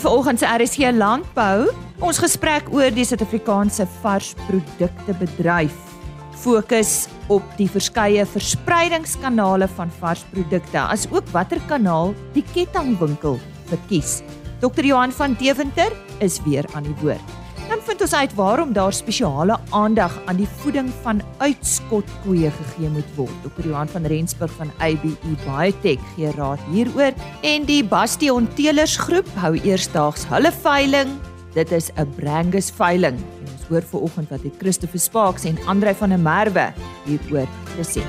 Vanoggend se RSG Landbou, ons gesprek oor die Suid-Afrikaanse varsprodukte bedryf fokus op die verskeie verspreidingskanale van varsprodukte, asook watter kanaal die kettingwinkel verkies. Dr. Johan van Deventer is weer aan die woord. Vind ons uit waarom daar spesiale aandag aan die voeding van uitskotkoeie gegee moet word. Dr. Johan van Rensburg van ABE Biotech gee raad hieroor en die Bastion Teelers Groep hou eersdaags hulle veiling. Dit is 'n Brangus veiling. En ons hoor vanoggend wat het Christopher Sparks en Andrei van der Merwe hieroor gesê.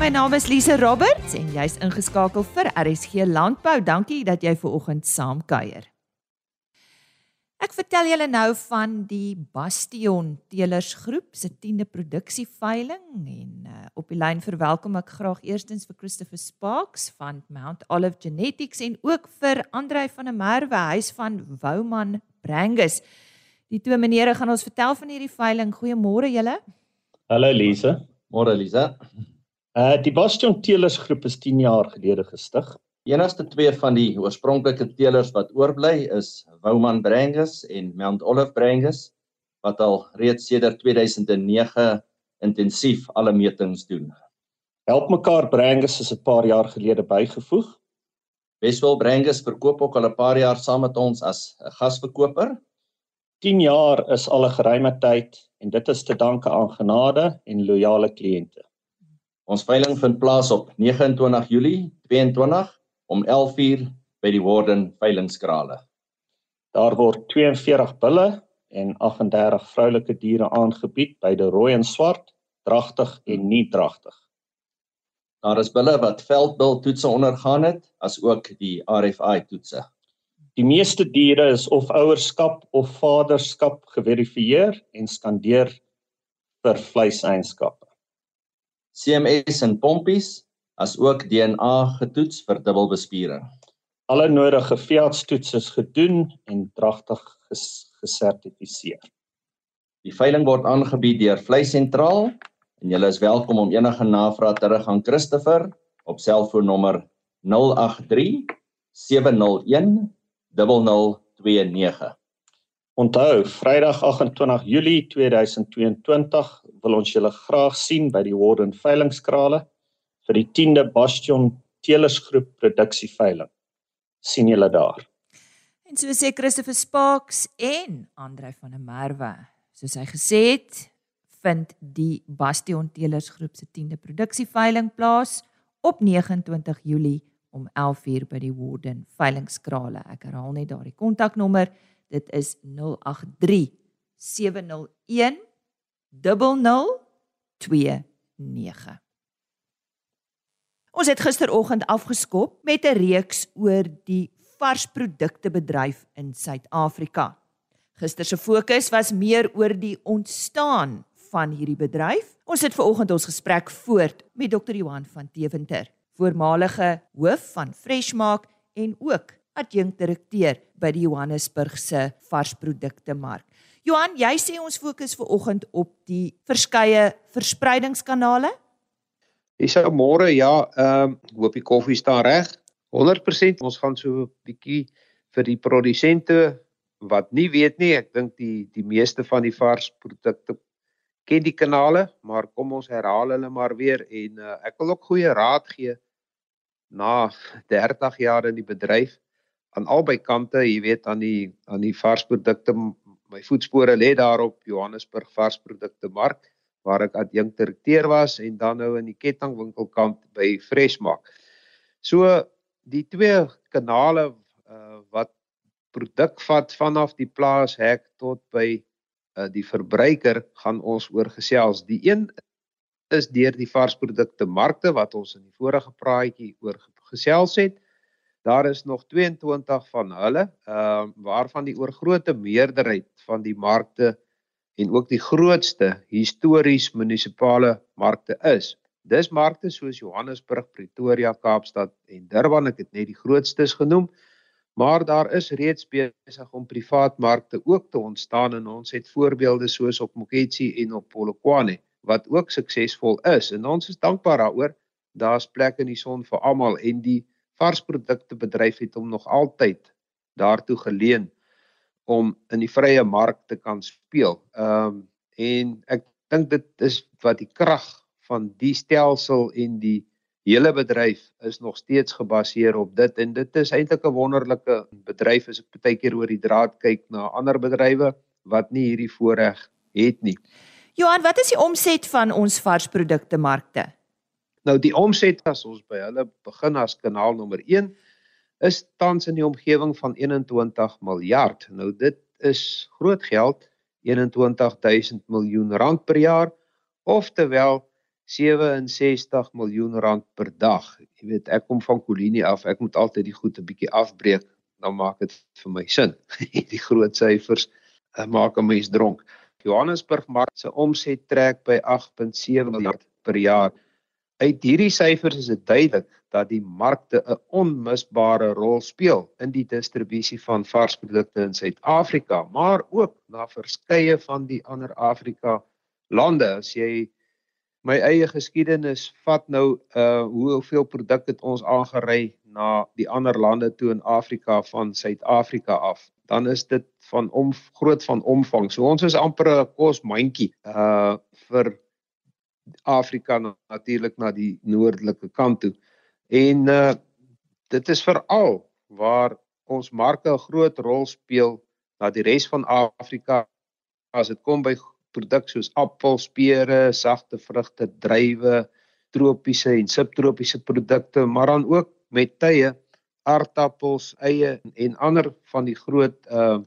My naam is Lise Roberts en jy's ingeskakel vir RSG Landbou. Dankie dat jy ver oggend saamkuier. Ek vertel julle nou van die Bastion Teelers Groep se 10de produksieveiling en uh, op die lyn verwelkom ek graag eerstens vir Christopher Sparks van Mount Olive Genetics en ook vir Andrei van der Merwe huis van Wouman Brangus. Die twee menere gaan ons vertel van hierdie veiling. Goeiemôre julle. Hallo Lise. Môre Lise. Uh die Bastion Teelers groep is 10 jaar gelede gestig. Enigste twee van die oorspronklike teelers wat oorbly is Wouman Brangus en Mount Olive Brangus wat al reeds sedert 2009 intensief alle metings doen. Help mekaar Brangus is 'n paar jaar gelede bygevoeg. Weswel Brangus verkoop ook al 'n paar jaar saam met ons as 'n gasverkoper. 10 jaar is al 'n geruime tyd en dit is te danke aan genade en loyale kliënte. Ons veiling vind plaas op 29 Julie 22 om 11:00 by die Warden veilingskrale. Daar word 42 bulle en 38 vroulike diere aangebied die rooi en swart, dragtig en nie dragtig. Daar is bulle wat veldbil toetse ondergaan het, as ook die RFI toetse. Die meeste diere is of ouerskap of vaderskap geverifieer en skandeer vir vleiseienskappe. CMS en pompies as ook DNA getoets vir dubbelbespiering. Alle nodige veeartstoetse is gedoen en dragtig ges gesertifiseer. Die veiling word aangebied deur Vleis Sentraal en julle is welkom om enige navrae te rig aan Christopher op selfoonnommer 083 701 0029. Onthou, Vrydag 28 Julie 2022 wil ons julle graag sien by die Warden veilingskrale vir die 10de Bastion Telersgroep produksieveiling. sien julle daar. En so sê Christopher Sparks en Andrei van der Merwe, soos hy gesê het, vind die Bastion Telersgroep se 10de produksieveiling plaas op 29 Julie om 11:00 by die Warden veilingskrale. Ek herhaal net daardie kontaknommer 082 Dit is 083 701 0029. Ons het gisteroggend afgeskop met 'n reeks oor die varsprodukte bedryf in Suid-Afrika. Gister se fokus was meer oor die ontstaan van hierdie bedryf. Ons het veraloggend ons gesprek voort met Dr. Johan van Deventer, voormalige hoof van Freshmark en ook adjunkdirekteur by die Johannesburgse varsprodukte mark. Johan, jy sê ons fokus ver oggend op die verskeie verspreidingskanale? Dis ou môre ja, ehm um, hoop die koffie staan reg. 100% ons gaan so 'n bietjie vir die produsente wat nie weet nie, ek dink die die meeste van die varsprodukte ken die kanale, maar kom ons herhaal hulle maar weer en uh, ek wil ook goeie raad gee na 30 jaar in die bedryf aan albei kante, jy weet aan die aan die varsprodukte my voetspore lê daarop Johannesburg varsprodukte mark waar ek adjunkdirekteur was en dan nou in die kettingwinkelkant by Freshmark. So die twee kanale uh, wat produk vat vanaf die plaashek tot by uh, die verbruiker gaan ons oor gesels. Die een is deur die varsprodukte markte wat ons in die vorige praatjie oor gesels het. Daar is nog 22 van hulle, ehm uh, waarvan die oorgrootste meerderheid van die markte en ook die grootste histories munisipale markte is. Dis markte soos Johannesburg, Pretoria, Kaapstad en Durban, ek het net die grootstes genoem. Maar daar is reeds besig om privaat markte ook te ontstaan en ons het voorbeelde soos op Moketsi en op Polokwane wat ook suksesvol is en ons is dankbaar daaroor daar's plek in die son vir almal en die varsprodukte bedryf het hom nog altyd daartoe geleen om in die vrye mark te kan speel. Ehm um, en ek dink dit is wat die krag van die stelsel en die hele bedryf is nog steeds gebaseer op dit en dit is eintlik 'n wonderlike bedryf as ek baie keer oor die draad kyk na ander bedrywe wat nie hierdie voorreg het nie. Johan, wat is die omset van ons varsprodukte markte? Nou die omset as ons by hulle begin as kanaal nommer 1 is tans in die omgewing van 21 miljard. Nou dit is groot geld, 21000 miljoen rand per jaar of terwyl 67 miljoen rand per dag. Jy weet, ek kom van Kolinie af, ek moet altyd die goed 'n bietjie afbreek, dan maak dit vir my sin. die groot syfers uh, maak 'n mens dronk. Johannesburg mark se omset trek by 8.7 miljard per jaar. Uit hierdie syfers is dit duidelik dat die markte 'n onmisbare rol speel in die distribusie van varsprodukte in Suid-Afrika, maar ook na verskeie van die ander Afrika lande. As jy my eie geskiedenis vat nou uh hoeveel produk het ons aangery na die ander lande toe in Afrika van Suid-Afrika af dan is dit van om groot van omvang. So ons is amper 'n kosmandjie uh vir Afrika natuurlik na die noordelike kant toe. En uh dit is veral waar ons marke 'n groot rol speel na die res van Afrika as dit kom by produkte soos appels, pere, sagte vrugte, druiwe, tropiese en subtropiese produkte, maar dan ook met tye aardappels, eie en ander van die groot uh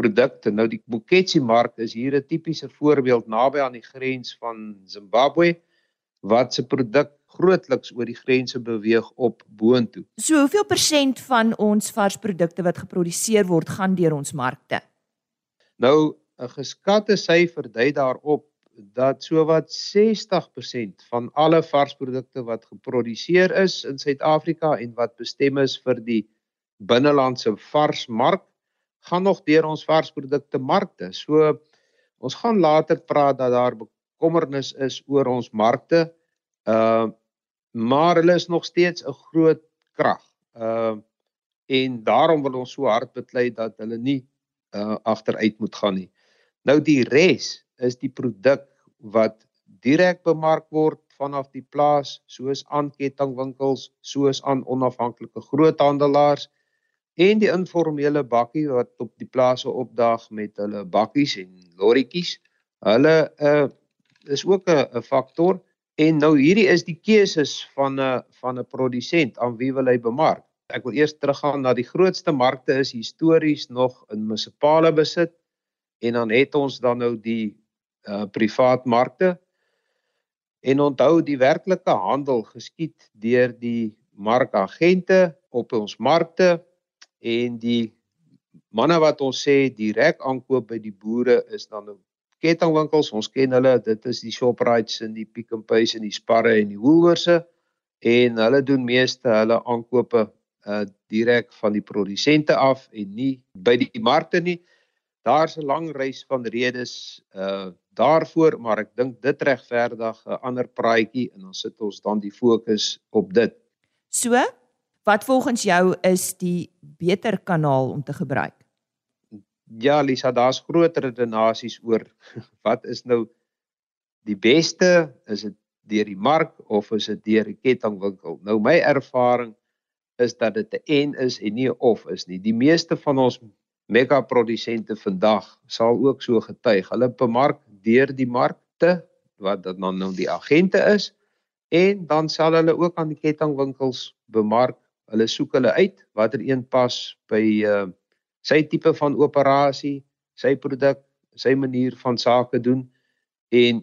produkte. Nou die Buketsi mark is hier 'n tipiese voorbeeld naby aan die grens van Zimbabwe wat se produk grootliks oor die grense beweeg op boontoe. So hoeveel persent van ons varsprodukte wat geproduseer word gaan deur ons markte? Nou 'n geskatte syfer dui daarop dat sowat 60% van alle varsprodukte wat geproduseer is in Suid-Afrika en wat bestem is vir die binnelandse varsmark gaan nog deur ons varsprodukte markte. So ons gaan later praat dat daar bekommernis is oor ons markte. Uh maar hulle is nog steeds 'n groot krag. Uh en daarom wil ons so hard beklei dat hulle nie uh agteruit moet gaan nie. Nou die res is die produk wat direk bemark word vanaf die plaas soos aan kettingwinkels, soos aan onafhanklike groothandelaars en die informele bakkie wat op die plase opdaag met hulle bakkies en lorrietjies. Hulle uh is ook 'n faktor en nou hierdie is die keuses van 'n van 'n produsent aan wie wil hy bemark. Ek wil eers teruggaan na die grootste markte is histories nog in munisipale besit en dan het ons dan nou die uh privaat markte. En onthou die werklike handel geskied deur die markagente op ons markte en die manne wat ons sê direk aankoop by die boere is dan nou kettingwinkels. Ons ken hulle, dit is die Shoprite en die Pick n Pay en die Sparre en die Woolworths en hulle doen meeste hulle aankope uh direk van die produsente af en nie by die markte nie. Daar's 'n lang reis van redes uh daarvoor, maar ek dink dit regverdig 'n ander praatjie en dan sit ons dan die fokus op dit. So, wat volgens jou is die beter kanaal om te gebruik? Ja, Lisa, daar's groter redenasies oor wat is nou die beste? Is dit deur die mark of is dit deur 'n kettingwinkel? Nou my ervaring is dat dit 'n en is en nie 'n of is nie. Die meeste van ons mega produsente vandag sal ook so getuig. Hulle bemark deur die markte wat dan nou die agente is en dan sal hulle ook aan die kettingwinkels bemark. Hulle soek hulle uit watter een pas by uh sy tipe van operasie, sy produk, sy manier van sake doen en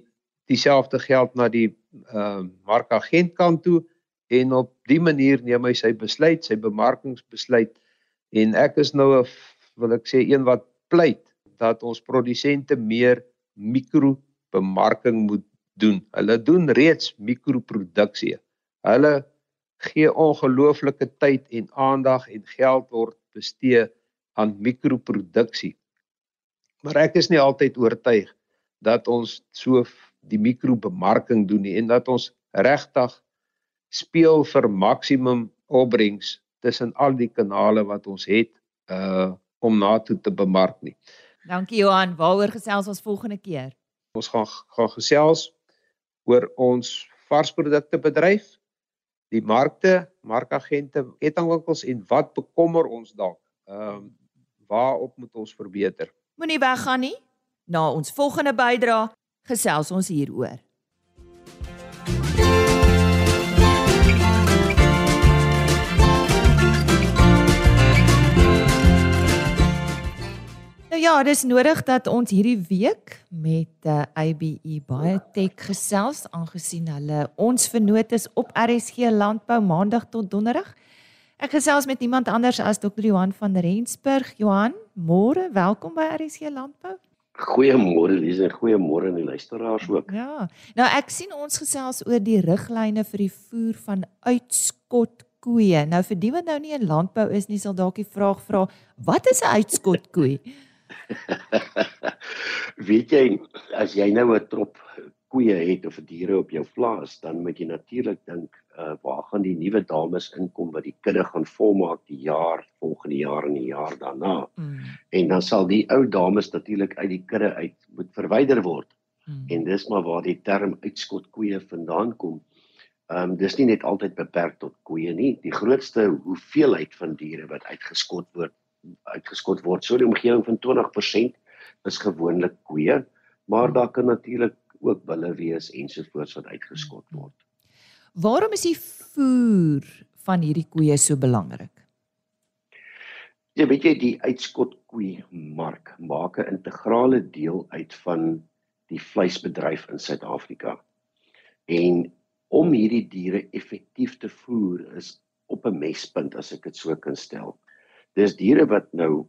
dieselfde geld na die uh markagent kant toe en op die manier neem hy sy besluit, sy bemarkingsbesluit en ek is nou 'n wil ek sê een wat pleit dat ons produsente meer mikrobemarking moet doen. Hulle doen reeds mikroproduksie. Hulle gee ongelooflike tyd en aandag en geld word bestee aan mikroproduksie. Maar ek is nie altyd oortuig dat ons so die mikrobemarking doen nie en dat ons regtig speel vir maksimum opbrengs tussen al die kanale wat ons het uh om na toe te bemark nie. Dankie Johan, waaroor gesels ons volgende keer? Ons gaan gaan gesels oor ons varsprodukte bedryf, die markte, markagente, kettingwinkels en wat bekommer ons dalk. Ehm um, waarop moet ons verbeter? Moenie weggaan nie. Na ons volgende bydrae gesels ons hieroor. Nou ja, dis nodig dat ons hierdie week met uh, eh, ABE Biotech gesels aangesien hulle ons vernoot is op RSG Landbou maandag tot donderdag. Ek gesels met iemand anders as Dr. Johan van Rensburg. Johan, môre, welkom by RSG Landbou. Goeiemôre Lise, goeiemôre aan die luisteraars ook. Ja. Nou ek sien ons gesels oor die riglyne vir die voer van uitskot koeie. Nou vir die wat nou nie in landbou is nie, sal dalk die vraag vra, wat is 'n uitskot koe? Weet jy as jy nou 'n trop koeie het of diere op jou plaas, dan moet jy natuurlik dink, uh, waar gaan die nuwe dames inkom wat die kudde gaan volmaak die jaar volgende jaar en die jaar daarna. Mm. En dan sal die ou dames natuurlik uit die kudde uit moet verwyder word. Mm. En dis maar waar die term uitskot koeie vandaan kom. Ehm um, dis nie net altyd beperk tot koeie nie. Die grootste hoeveelheid van diere wat uitgeskot word uitgeskot word. So die omgewing van 20% is gewoonlik koeie, maar daar kan natuurlik ook bulle wees ensovoorts wat uitgeskot word. Waarom is die voer van hierdie koeie so belangrik? Ja, weet jy die uitskot koei mark maak 'n integrale deel uit van die vleisbedryf in Suid-Afrika. En om hierdie diere effektief te voer is op 'n mespunt as ek dit so kan stel. Dis diere wat nou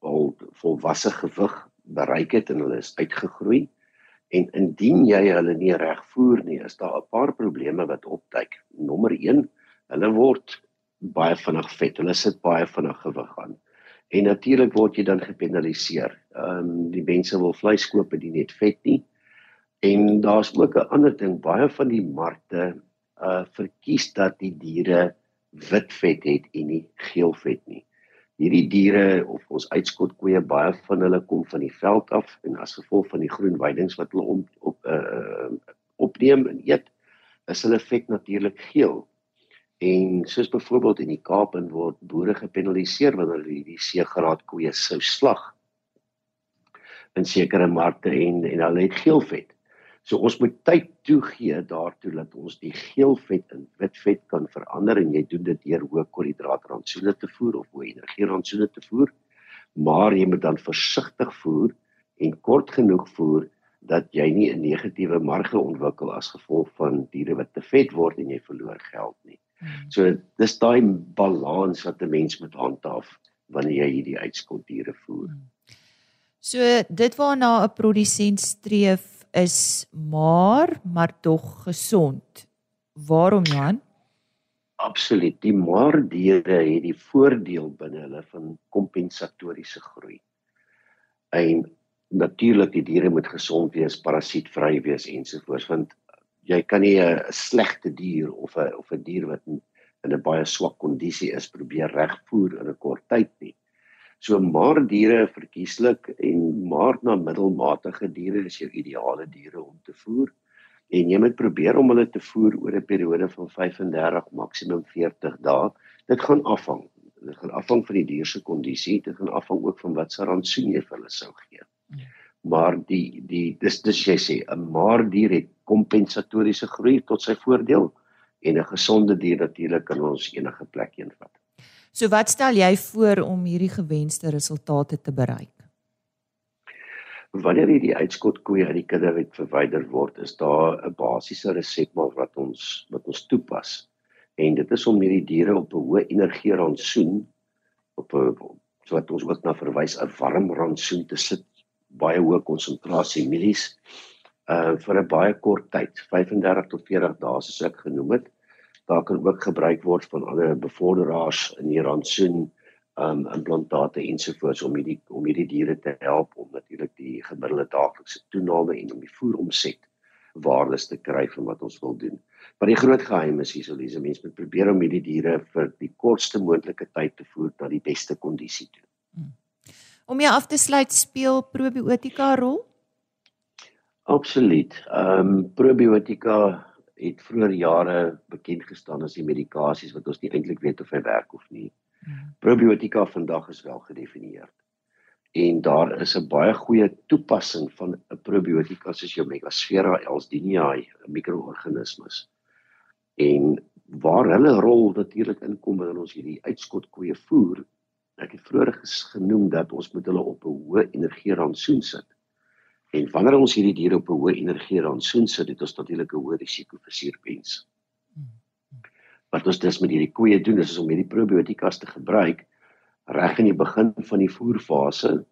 al volwasse gewig bereik het en hulle is uitgegroei En indien jy hulle nie reg voer nie, is daar 'n paar probleme wat opduik. Nommer 1, hulle word baie vinnig vet. Hulle sit baie vinnig gewig aan. En natuurlik word jy dan gepenaliseer. Ehm um, die mense wil vleis koop en nie net vet nie. En daar's ook 'n ander ding, baie van die markte uh verkies dat die diere wit vet het en nie geel vet nie hierdie diere of ons uitskot koeie baie van hulle kom van die veld af en as gevolg van die groen weidings wat hulle om op uh opneem en eet is hulle vet natuurlik geel. En soos byvoorbeeld in die Kaap en word boere gepenaliseer wanneer hulle hierdie seegraad koeie sou slag in sekere markte en en hulle het geel vet. So ons moet tyd toegee daartoe dat ons die geel vet in wit vet kan verander en jy doen dit deur hoë koolhidraatrantsoene te voer of hoë energierantsoene te voer. Maar jy moet dan versigtig voer en kort genoeg voer dat jy nie 'n negatiewe marge ontwikkel as gevolg van diere wat te vet word en jy verloor geld nie. Hmm. So dis daai balans wat 'n mens moet handhaaf wanneer jy hierdie uitskot diere voer. Hmm. So dit waarna 'n produsent streef is maar maar tog gesond. Waarom Jan? Absoluut. Die maar diere het die voordeel binne hulle van kompensatoriese groei. En natuurlik die diere moet gesond wees, parasietvry wees ensovoorts want jy kan nie 'n slegte dier of 'n of 'n dier wat in 'n baie swak kondisie is probeer regvoer in 'n kort tyd nie. So maar diere verkieslik en maar na middelmatige diere is jou ideale diere om te voer. En jy moet probeer om hulle te voer oor 'n periode van 35 maksimum 40 dae. Dit gaan afhang. Dit gaan afhang van die dier se kondisie, dit gaan afhang ook van wat se rantsoen jy vir hulle sou gee. Maar die die dis dis jy sê 'n maar dier het kompensatoriese groei tot sy voordeel en 'n gesonde dier natuurlik kan ons enige plek heen vat. So wat stel jy voor om hierdie gewenste resultate te bereik? Wanneer hierdie uitskot koeie uit die kudde uit verwyder word, is daar 'n basiese resep wat ons wat ons toepas. En dit is om hierdie diere op 'n hoë energie rantsoen op 'n wat ons ook na verwys 'n warm rantsoen te sit, baie hoë konsentrasie mielies uh vir 'n baie kort tyd, 35 tot 40 dae soos ek genoem het daar kan ook gebruik word van ander bevorderaars in die rantsoen um implantate ensovoorts om hierdie om hierdie diere te help om natuurlik die gemiddelde daaglikse toename en om die voer omset waardes te kry van wat ons wil doen. Maar die groot geheim is hier, Elise, mense moet probeer om hierdie diere vir die kortste moontlike tyd te voer na die beste kondisie toe. Hmm. Om jy af te sluit, speel probiotika rol? Absoluut. Ehm um, probiotika het vroeër jare bekend gestaan as die medikasies wat ons nie eintlik weet of hy werk of nie. Hmm. Probiotika vandag is wel gedefinieer en daar is 'n baie goeie toepassing van 'n probiotika soos jou Megasfera elsdiniae, 'n mikroorganismes. En waar hulle rol natuurlik inkom wanneer ons hierdie uitskotkoeie voer, ek het vroeër genoem dat ons moet hulle op 'n hoë energie rantsoen sit. En wanneer ons hierdie diere op 'n hoë energie rantsoen sit, het ons natuurlik 'n hoë risiko vir suurpens. Wat ons dus met hierdie koeie doen is om hierdie probiotikas te gebruik reg in die begin van die voerfase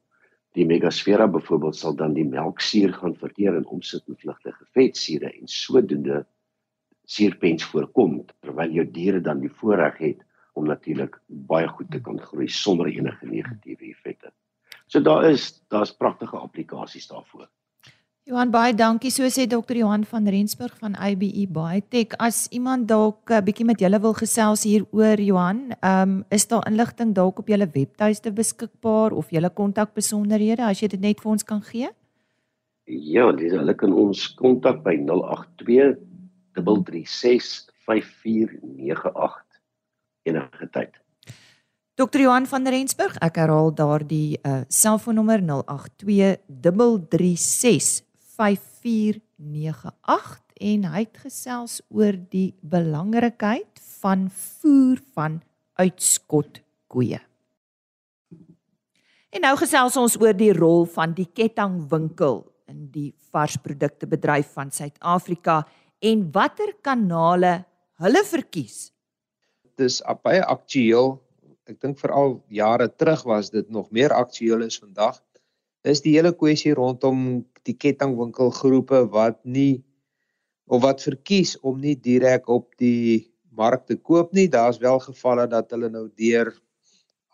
die megasfera byvoorbeeld sal dan die melksuur gaan verteer en omsit in vlugtige vetsure en sodoende suurpens voorkom terwyl jou diere dan die voorreg het om natuurlik baie goed te kan groei sonder enige negatiewe effekte. So daar is daar's pragtige aplikasies daarvoor. Johan baie dankie. So sê dokter Johan van Rensburg van IBE Biotech. As iemand dalk 'n uh, bietjie met julle wil gesels hieroor Johan, ehm um, is daar inligting dalk op julle webtuiste beskikbaar of julle kontakbesonderhede as jy dit net vir ons kan gee? Ja, dis hulle kan ons kontak by 082 336 5498 enige tyd. Dokter Johan van Rensburg, ek herhaal daardie uh selfoonnommer 082 336 5498 en hy het gesels oor die belangrikheid van voer van uitskot koeie. En nou gesels ons oor die rol van die kettingwinkel in die varsprodukte bedryf van Suid-Afrika en watter kanale hulle verkies. Dis baie aktueel. Ek dink veral jare terug was dit nog meer aktueel as vandag is die hele kwessie rondom die kettingwinkelgroepe wat nie of wat verkies om nie direk op die mark te koop nie. Daar's wel gevalle dat hulle nou deur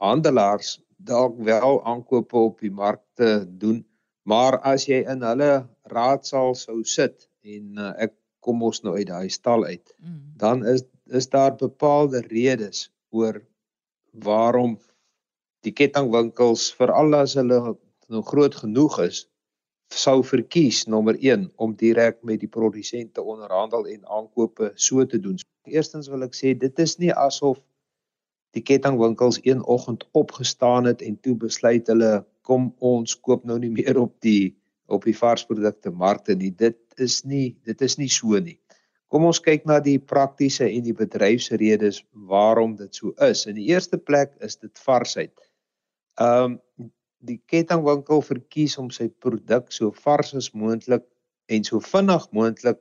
handelaars dalk wel aankope op die mark te doen. Maar as jy in hulle raadsaal sou sit en uh, ek kom ons nou uit daai stal uit, mm. dan is is daar bepaalde redes oor waarom die kettingwinkels veral as hulle nou groot genoeg is sou verkies nommer 1 om direk met die produsente onderhandel en aankope so te doen. Eerstens wil ek sê dit is nie asof die kettingwinkels een oggend opgestaan het en toe besluit hulle kom ons koop nou nie meer op die op die varsprodukte markte nie. Dit is nie dit is nie so nie. Kom ons kyk na die praktiese en die bedryfsredes waarom dit so is. In die eerste plek is dit varsheid. Ehm um, die kettingwinkel verkies om sy produk so vars as moontlik en so vinnig moontlik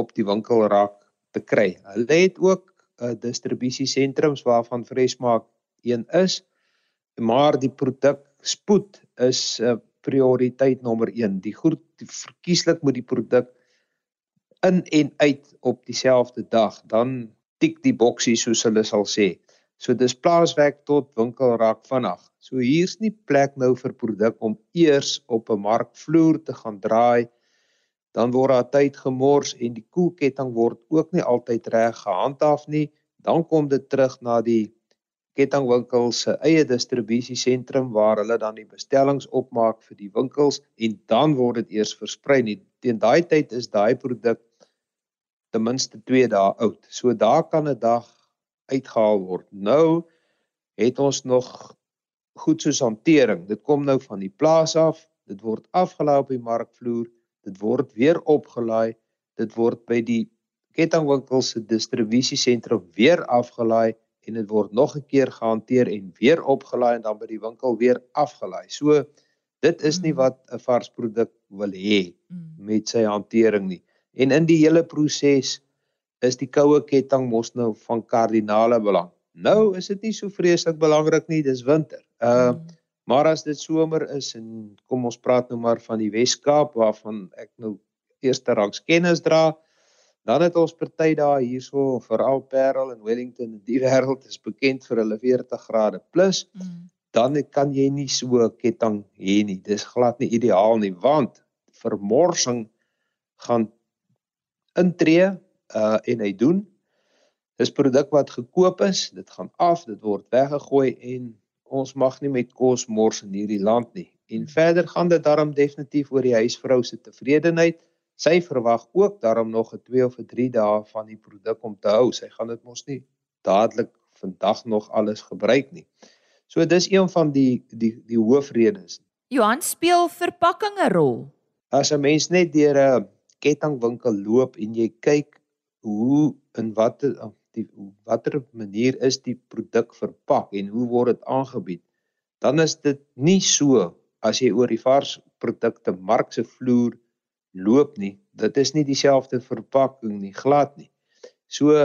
op die winkelrak te kry. Hulle het ook 'n uh, distribusiesentrums waarvan Freshmark een is, maar die produk spoed is 'n uh, prioriteit nommer 1. Die goed verkieslik moet die produk in en uit op dieselfde dag, dan tik die boksie soos hulle sal sê. So dis plaaswerk tot winkelrak vinnig. So hier's nie plek nou vir produk om eers op 'n markvloer te gaan draai. Dan word daar tyd gemors en die koelketting word ook nie altyd reg gehandhaaf nie. Dan kom dit terug na die kettingwinkel se eie distribusiesentrum waar hulle dan die bestellings opmaak vir die winkels en dan word dit eers versprei. Nie. Teen daai tyd is daai produk ten minste 2 dae oud. So daar kan 'n dag uitgehaal word. Nou het ons nog goed soos hantering. Dit kom nou van die plaas af, dit word afgelaai op die markvloer, dit word weer opgelaai, dit word by die kettingwinkels se distribusiesentrum weer afgelaai en dit word nog 'n keer gehanteer en weer opgelaai en dan by die winkel weer afgelaai. So dit is nie mm. wat 'n vars produk wil hê mm. met sy hantering nie. En in die hele proses is die koue ketting mos nou van kardinale belang. Nou is dit nie so vreeslik belangrik nie, dis winter. Uh maar as dit somer is en kom ons praat nou maar van die Wes-Kaap waarvan ek nou eerste rangs kennis dra, dan het ons party dae hierso veral Parel en Wellington in die wêreld is bekend vir hulle 40 grade plus. Mm. Dan kan jy nie so ketting hê nie. Dis glad nie ideaal nie want vermorsing gaan intree uh en hy doen. Dis produk wat gekoop is, dit gaan af, dit word weggegooi en ons mag nie met kos mors in hierdie land nie. En verder gaan dit daarom definitief oor die huisvrou se tevredenheid. Sy verwag ook daarom nog 'n 2 of 'n 3 dae van die produk om te hou. Sy gaan dit mos nie dadelik vandag nog alles gebruik nie. So dis een van die die die hoofredes. Johan speel verpakking 'n rol. As 'n mens net deur 'n kettingwinkel loop en jy kyk hoe in watter die watter manier is die produk verpak en hoe word dit aangebied, dan is dit nie so as jy oor die vars produkte mark se vloer loop nie. Dit is nie dieselfde verpakking nie, glad nie. So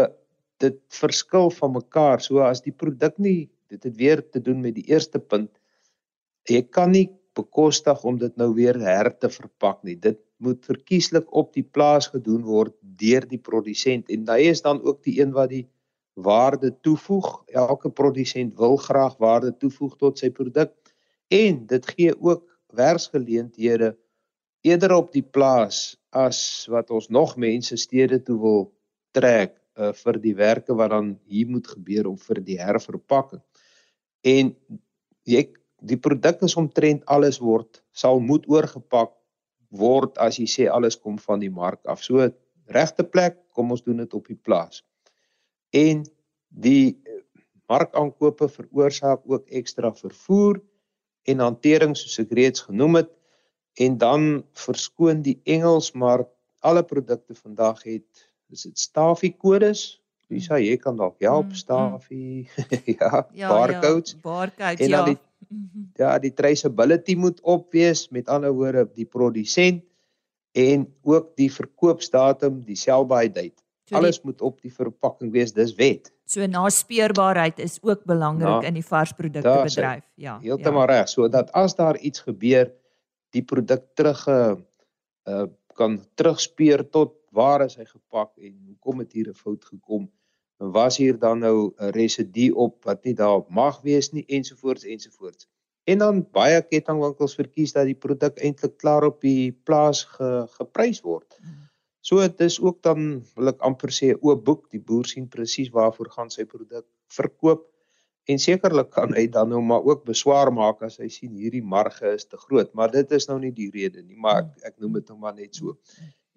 dit verskil van mekaar. So as die produk nie dit het weer te doen met die eerste punt. Jy kan nie bekostig om dit nou weer her te verpak nie. Dit moet verkieslik op die plaas gedoen word deur die produsent en hy is dan ook die een wat die waarde toevoeg. Elke produsent wil graag waarde toevoeg tot sy produk en dit gee ook werksgeleenthede eerder op die plaas as wat ons nog mense stede toe wil trek uh, vir die werke wat dan hier moet gebeur om vir die herverpakking. En jy die produk is omtrent alles word sal moet oorgepak word as jy sê alles kom van die mark af. So regte plek, kom ons doen dit op die plaas. En die markaankope veroorsaak ook ekstra vervoer en hantering soos ek reeds genoem het en dan verskoon die Engels maar alle produkte vandag het is dit stafie kodes Lisa jy kan dalk help mm, stafie mm. ja, ja barcodes ja, barcodes en dan ja. Die mhm. ja die traceability moet op wees met ander woorde die produsent en ook die verkoopsdatum die sell by date so alles die, moet op die verpakking wees dis wet So naspeurbaarheid is ook belangrik ja, in die varsprodukte bedryf. Ja. Heeltemal ja. reg. So dat as daar iets gebeur, die produk terug uh kan terugspeur tot waar is hy gepak en hoekom het hier 'n fout gekom? Was hier dan nou 'n residue op wat nie daar mag wees nie ensovoorts ensovoorts. En dan baie kettingwinkels verkies dat die produk eintlik klaar op die plaas ge, geprys word. So dit is ook dan wil ek amper sê oop boek, die boer sien presies waarvoor gaan sy produk verkoop en sekerlik kan hy dan nou maar ook beswaar maak as hy sien hierdie marge is te groot, maar dit is nou nie die rede nie, maar ek, ek noem dit nou maar net so.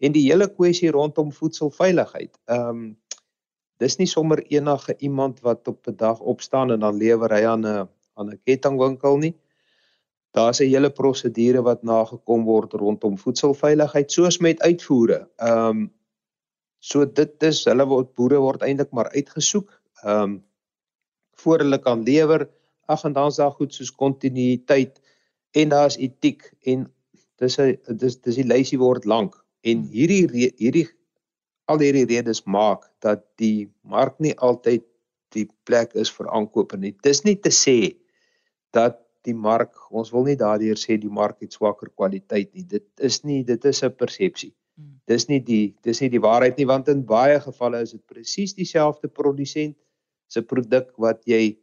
En die hele kwessie rondom voedselveiligheid. Ehm um, dis nie sommer enige iemand wat op 'n dag opstaan en dan lewer hy aan 'n aan 'n kettingwinkel nie daar's 'n hele prosedure wat nagekom word rondom voedselveiligheid soos met uitvoere. Ehm um, so dit is hulle word boere word eintlik maar uitgesoek ehm um, voor hulle kan lewer. Ag en dan's daar goed soos kontinuïteit en daar's etiek en dis 'n dis dis die lysie word lank en hierdie hierdie al hierdie redes maak dat die mark nie altyd die plek is vir aankope nie. Dis nie te sê dat die mark, ons wil nie daardeur sê die mark het swakker kwaliteit nie. Dit is nie dit is 'n persepsie. Hmm. Dis nie die dis nie die waarheid nie want in baie gevalle is dit presies dieselfde produsent se produk wat jy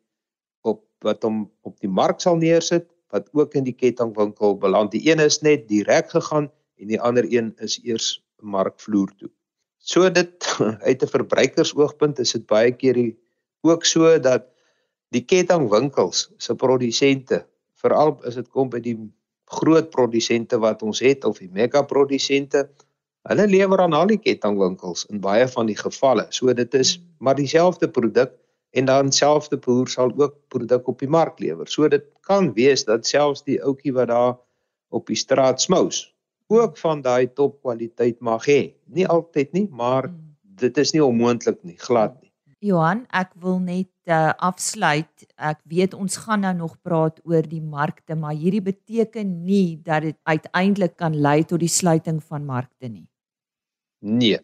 op wat hom op die mark sal neersit wat ook in die kettingwinkel beland. Die een is net direk gegaan en die ander een is eers markvloer toe. So dit uit 'n verbruikersoogpunt is dit baie keer ook so dat die kettingwinkels se produsente veral as dit kom by die groot produsente wat ons het of die mega produsente hulle lewer aan al die kettingwinkels in baie van die gevalle. So dit is maar dieselfde produk en dan selfde boer sal ook produk op die mark lewer. So dit kan wees dat selfs die ouetjie wat daar op die straat smous ook van daai topkwaliteit mag hê nie altyd nie maar hmm. dit is nie onmoontlik nie glad nie Johan, ek wil net uh, afsluit. Ek weet ons gaan nou nog praat oor die markte, maar hierdie beteken nie dat dit uiteindelik kan lei tot die sluiting van markte nie. Nee.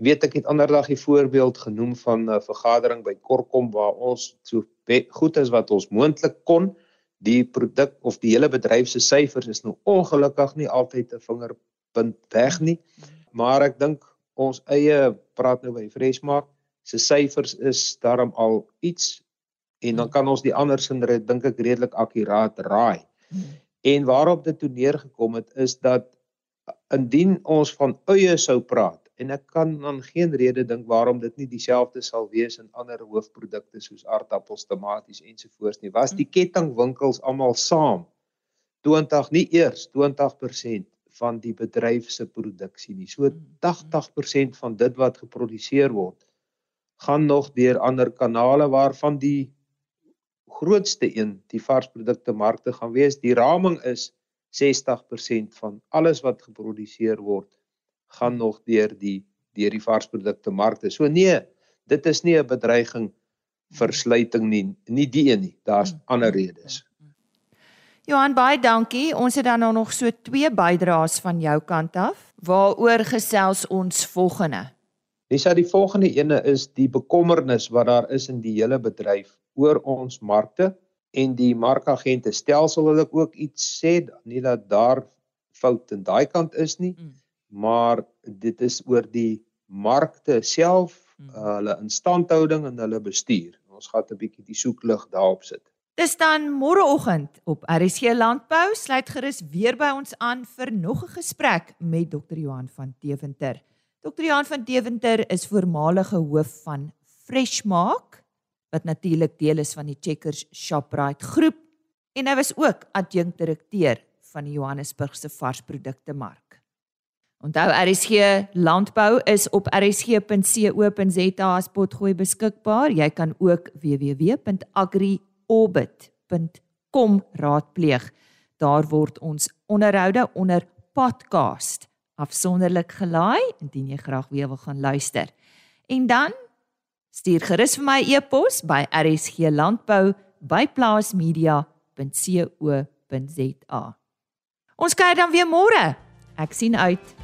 Weet ek het anderdag 'n voorbeeld genoem van 'n vergadering by Korkom waar ons so goed as wat ons moontlik kon die produk of die hele bedryf se syfers is nou ongelukkig nie altyd 'n vingerpunt weg nie. Maar ek dink ons eie praat nou by Freshmark se syfers is daarom al iets en dan kan ons die ander sindre dink ek redelik akkuraat raai. En waarop dit toe neergekom het is dat indien ons van eie sou praat en ek kan aan geen rede dink waarom dit nie dieselfde sal wees in ander hoofprodukte soos aardappels, tomaties ensovoorts nie. Was die kettingwinkels almal saam 20 nie eers 20% van die bedryf se produksie nie. So 80% van dit wat geproduseer word gaan nog deur ander kanale waarvan die grootste een die varsprodukte markte gaan wees. Die raming is 60% van alles wat geproduseer word gaan nog deur die deur die varsprodukte markte. So nee, dit is nie 'n bedreiging vir sluiting nie, nie die een nie. Daar's mm. ander redes. Johan baie dankie. Ons het dan nou nog so twee bydraes van jou kant af. Waaroor gesels ons volgende? Dis dat die volgende ene is die bekommernis wat daar is in die hele bedryf oor ons markte en die markagente stelsel wil ek ook iets sê nie dat daar fout in daai kant is nie. Mm maar dit is oor die markte self, hmm. uh, hulle instandhouding en hulle bestuur. Ons gaan 'n bietjie die soeklig daarop sit. Dis dan môreoggend op RSC Landbou sluit gerus weer by ons aan vir nog 'n gesprek met Dr. Johan van Deventer. Dr. Johan van Deventer is voormalige hoof van Freshmark wat natuurlik deel is van die Checkers Shoprite groep en hy was ook adjunkt direkteur van die Johannesburgse varsprodukte mark. Onthou RSG Landbou is op rsg.co.za as potgooi beskikbaar. Jy kan ook www.agriorbit.com raadpleeg. Daar word ons onderhoude onder podcast afsonderlik gelaai indien jy graag weer wil gaan luister. En dan stuur gerus vir my e-pos by rsglandbou@plaasmedia.co.za. Ons kyk dan weer môre. Ek sien uit.